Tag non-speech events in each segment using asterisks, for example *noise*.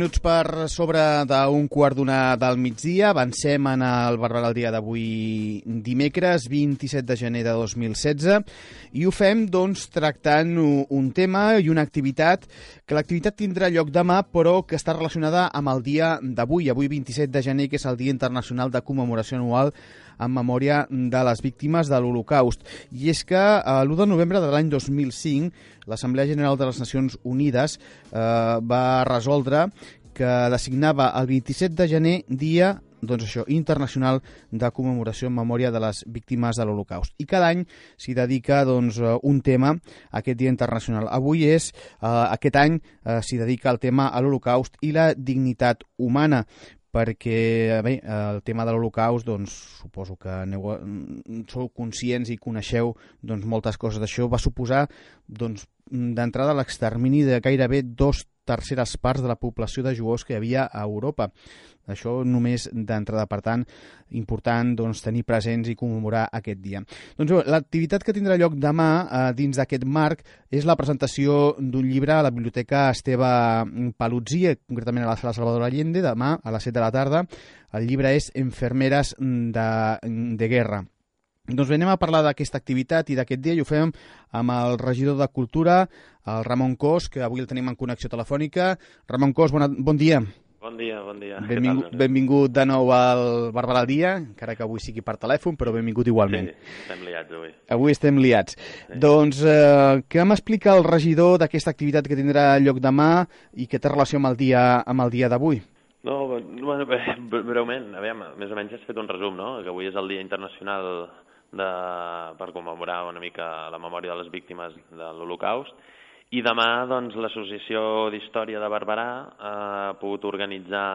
3 minuts per sobre d'un quart d'una del migdia. Avancem en el Barberà el dia d'avui dimecres, 27 de gener de 2016, i ho fem doncs, tractant un tema i una activitat que l'activitat tindrà lloc demà, però que està relacionada amb el dia d'avui, avui 27 de gener, que és el Dia Internacional de Commemoració Anual en memòria de les víctimes de l'Holocaust. I és que eh, l'1 de novembre de l'any 2005 l'Assemblea General de les Nacions Unides eh, va resoldre que designava el 27 de gener dia doncs això, internacional de commemoració en memòria de les víctimes de l'Holocaust. I cada any s'hi dedica doncs, un tema a aquest Dia Internacional. Avui és, eh, aquest any eh, s'hi dedica el tema a l'Holocaust i la dignitat humana perquè bé, el tema de l'Holocaust doncs, suposo que aneu, mm, sou conscients i coneixeu doncs, moltes coses d'això, va suposar doncs, d'entrada l'extermini de gairebé dos terceres parts de la població de jueus que hi havia a Europa. Això només d'entrada, per tant, important doncs, tenir presents i commemorar aquest dia. Doncs l'activitat que tindrà lloc demà eh, dins d'aquest marc és la presentació d'un llibre a la Biblioteca Esteve Paluzzi, concretament a la sala Salvador Allende, demà a les 7 de la tarda. El llibre és Enfermeres de, de Guerra. Doncs venim a parlar d'aquesta activitat i d'aquest dia i ho fem amb el regidor de Cultura, el Ramon Cos, que avui el tenim en connexió telefònica. Ramon Cos, bona, bon dia. Bon dia, bon dia. Benvingut, tal, benvingut de nou al Barberà al dia, encara que avui sigui per telèfon, però benvingut igualment. Sí, estem liats avui. Avui estem liats. Sí. Doncs, eh, què m'explica el regidor d'aquesta activitat que tindrà lloc demà i que té relació amb el dia amb el dia d'avui? No, bueno, *laughs* breument, a veure, més o menys has fet un resum, no? Que avui és el Dia Internacional de, per commemorar una mica la memòria de les víctimes de l'Holocaust. I demà doncs, l'Associació d'Història de Barberà eh, ha pogut organitzar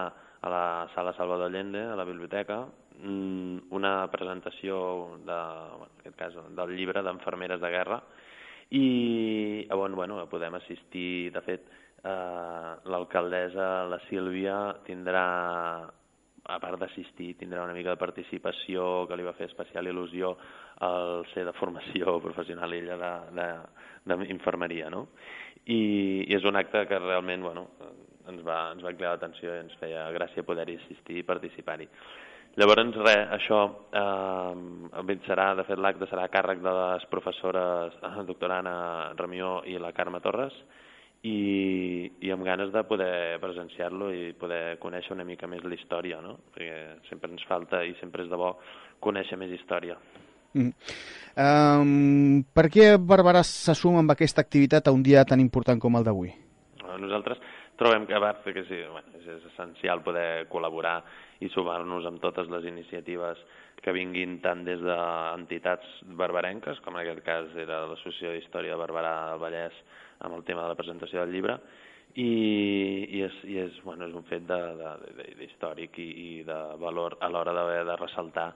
a la Sala Salvador Allende, a la biblioteca, mm, una presentació de, en aquest cas, del llibre d'Enfermeres de Guerra. I on bueno, podem assistir, de fet, eh, l'alcaldessa, la Sílvia, tindrà a part d'assistir, tindrà una mica de participació que li va fer especial il·lusió al ser de formació *laughs* professional ella d'infermeria, no? I, I és un acte que realment, bueno, ens va, ens va cridar l'atenció i ens feia gràcia poder-hi assistir i participar-hi. Llavors, res, això eh, serà, de fet, l'acte serà a càrrec de les professores la eh, doctora Anna Ramió i la Carme Torres, i, i amb ganes de poder presenciar-lo i poder conèixer una mica més la història, no? perquè sempre ens falta i sempre és de bo conèixer més història. Mm. Um, per què Barberà s'assuma amb aquesta activitat a un dia tan important com el d'avui? Nosaltres trobem que, a que sí, bueno, és essencial poder col·laborar i sumar-nos amb totes les iniciatives que vinguin tant des d'entitats barbarenques, com en aquest cas era l'Associació d'Història de Barberà del Vallès amb el tema de la presentació del llibre, i, i, és, i és, bueno, és un fet d'històric i, i de valor a l'hora d'haver de ressaltar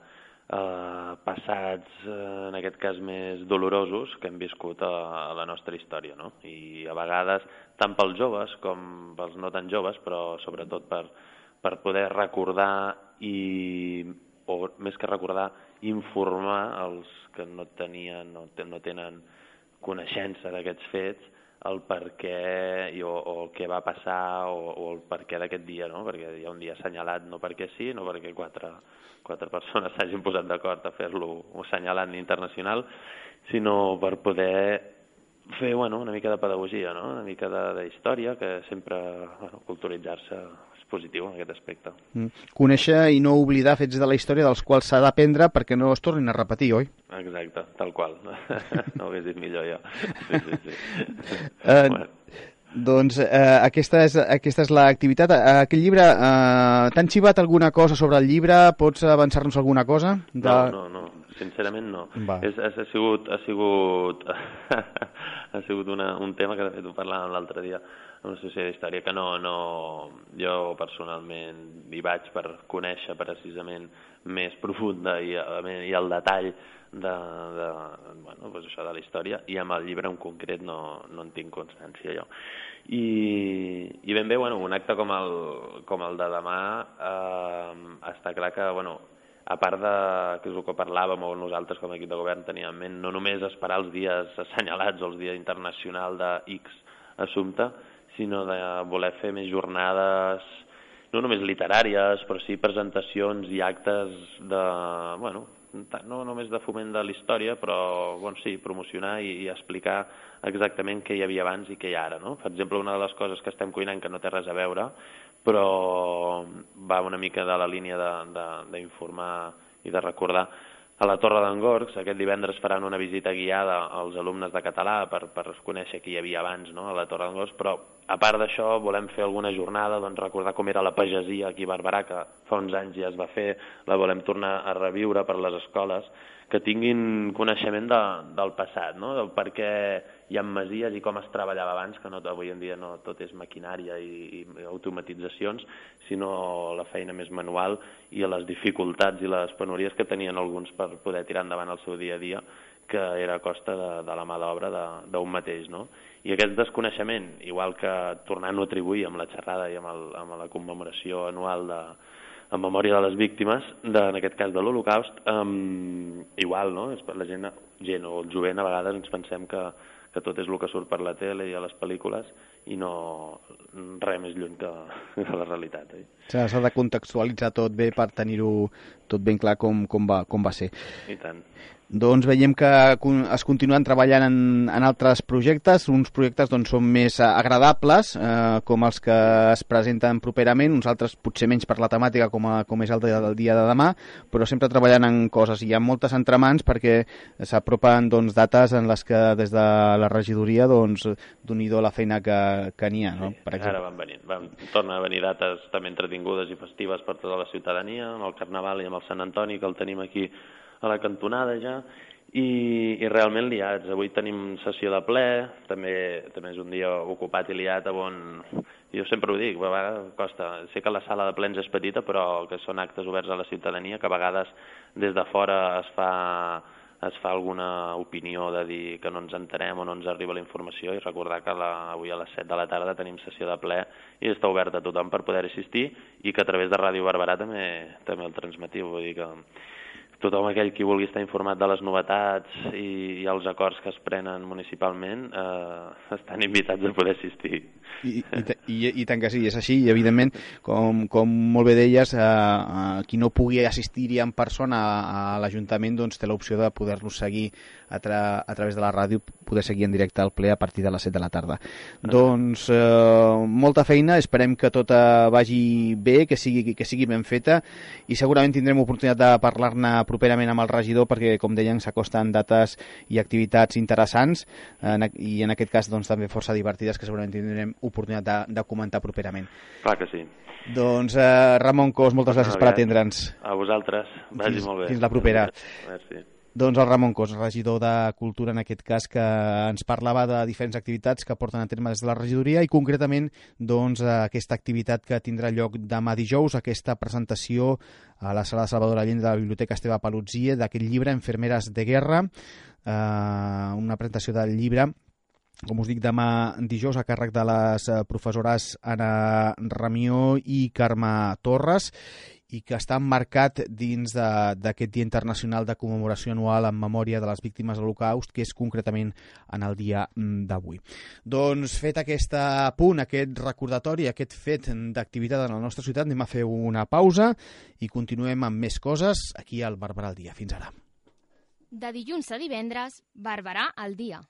eh, passats, eh, en aquest cas més dolorosos, que hem viscut a, a la nostra història. No? I a vegades, tant pels joves com pels no tan joves, però sobretot per, per poder recordar i, o més que recordar, informar els que no tenien o no tenen coneixença d'aquests fets, el per què i, o, o el que va passar o, o el per què d'aquest dia, no? perquè hi ha un dia assenyalat no perquè sí, no perquè quatre, quatre persones s'hagin posat d'acord a fer-lo assenyalant internacional, sinó per poder fer bueno, una mica de pedagogia, no? una mica d'història, que sempre bueno, culturitzar-se positiu en aquest aspecte. Mm. Conèixer i no oblidar fets de la història dels quals s'ha d'aprendre perquè no es tornin a repetir, oi? Exacte, tal qual. *laughs* no ho hagués dit millor jo. Sí, sí, sí. Uh, *laughs* bueno. Doncs eh, aquesta és, aquesta és l'activitat. Eh, aquest llibre, eh, t'han xivat alguna cosa sobre el llibre? Pots avançar-nos alguna cosa? De... No, no, no. Sincerament no. Va. És, ha sigut, ha sigut, *laughs* ha sigut una, un tema que de fet ho parlàvem l'altre dia una associació d'història que no, no, jo personalment hi vaig per conèixer precisament més profunda i, i el detall de, de, bueno, pues això de la història i amb el llibre en concret no, no en tinc constància jo. I, i ben bé, bueno, un acte com el, com el de demà eh, està clar que, bueno, a part de, que és el que parlàvem o nosaltres com a equip de govern teníem en ment, no només esperar els dies assenyalats o els dies internacional de X assumpte, sinó de voler fer més jornades no només literàries, però sí presentacions i actes de, bueno, no només de foment de la història, però bon, sí, promocionar i, i explicar exactament què hi havia abans i què hi ha ara. No? Per exemple, una de les coses que estem cuinant que no té res a veure, però va una mica de la línia d'informar i de recordar a la Torre d'en Gorgs. Aquest divendres faran una visita guiada als alumnes de català per, per conèixer qui hi havia abans no? a la Torre d'en Gorgs, però a part d'això volem fer alguna jornada, doncs, recordar com era la pagesia aquí a Barberà, que fa uns anys ja es va fer, la volem tornar a reviure per les escoles, que tinguin coneixement de, del passat, no? del per què hi ha masies i com es treballava abans, que no, avui en dia no tot és maquinària i, i automatitzacions, sinó la feina més manual i les dificultats i les penúries que tenien alguns per poder tirar endavant el seu dia a dia, que era a costa de, de la mà d'obra d'un mateix. No? I aquest desconeixement, igual que tornant-ho a atribuir amb la xerrada i amb, el, amb la commemoració anual de, en memòria de les víctimes, de, en aquest cas de l'Holocaust, um, igual, no? La gent, gent o el jovent a vegades ens pensem que, que tot és el que surt per la tele i a les pel·lícules i no res més lluny que, que la realitat. Eh? S'ha de contextualitzar tot bé per tenir-ho tot ben clar com, com, va, com va ser. I tant. Doncs veiem que es continuen treballant en, en altres projectes, uns projectes doncs, són més agradables, eh, com els que es presenten properament, uns altres potser menys per la temàtica, com, a, com és el del dia de demà, però sempre treballant en coses. Hi ha moltes entremans perquè s'apropen doncs, dates en les que des de la regidoria doncs, doni la feina que, que n'hi ha. No? per exemple. ara van venint, van, tornen a venir dates també entretingudes i festives per tota la ciutadania, amb el Carnaval i amb el Sant Antoni, que el tenim aquí a la cantonada ja, i, i realment liats. Avui tenim sessió de ple, també, també és un dia ocupat i liat on jo sempre ho dic, a vegades costa. Sé que la sala de plens és petita, però que són actes oberts a la ciutadania, que a vegades des de fora es fa, es fa alguna opinió de dir que no ens entenem o no ens arriba la informació i recordar que la, avui a les 7 de la tarda tenim sessió de ple i està oberta a tothom per poder assistir i que a través de Ràdio Barberà també, també el transmetiu. Vull dir que tothom aquell qui vulgui estar informat de les novetats i, i els acords que es prenen municipalment eh, estan invitats a poder assistir. I, i, i, i tant que sí, és així, i evidentment, com, com molt bé deies, eh, eh, qui no pugui assistir-hi en persona a, a l'Ajuntament doncs, té l'opció de poder-lo seguir a, tra a través de la ràdio, poder seguir en directe al ple a partir de les 7 de la tarda. Ah. Doncs eh, molta feina, esperem que tot vagi bé, que sigui, que sigui ben feta, i segurament tindrem oportunitat de parlar-ne properament amb el regidor perquè, com deien, s'acosten dates i activitats interessants en, i en aquest cas doncs, també força divertides que segurament tindrem oportunitat de, de comentar properament. Clar que sí. Doncs eh, Ramon Cos, moltes gràcies per atendre'ns. A vosaltres, vagi fins, molt bé. Fins la propera. Merci. Doncs el Ramon Cos, regidor de Cultura en aquest cas, que ens parlava de diferents activitats que porten a terme des de la regidoria i concretament doncs, aquesta activitat que tindrà lloc demà dijous, aquesta presentació a la sala de Salvador Allende de la Biblioteca Esteve Paluzzi d'aquest llibre Enfermeres de Guerra, eh, una presentació del llibre com us dic, demà dijous a càrrec de les professores Anna Ramió i Carme Torres i que està marcat dins d'aquest Dia Internacional de Commemoració Anual en memòria de les víctimes de l'Holocaust, que és concretament en el dia mm, d'avui. Doncs fet aquest punt, aquest recordatori, aquest fet d'activitat en la nostra ciutat, anem a fer una pausa i continuem amb més coses aquí al Barberà al dia. Fins ara. De dilluns a divendres, Barberà al dia.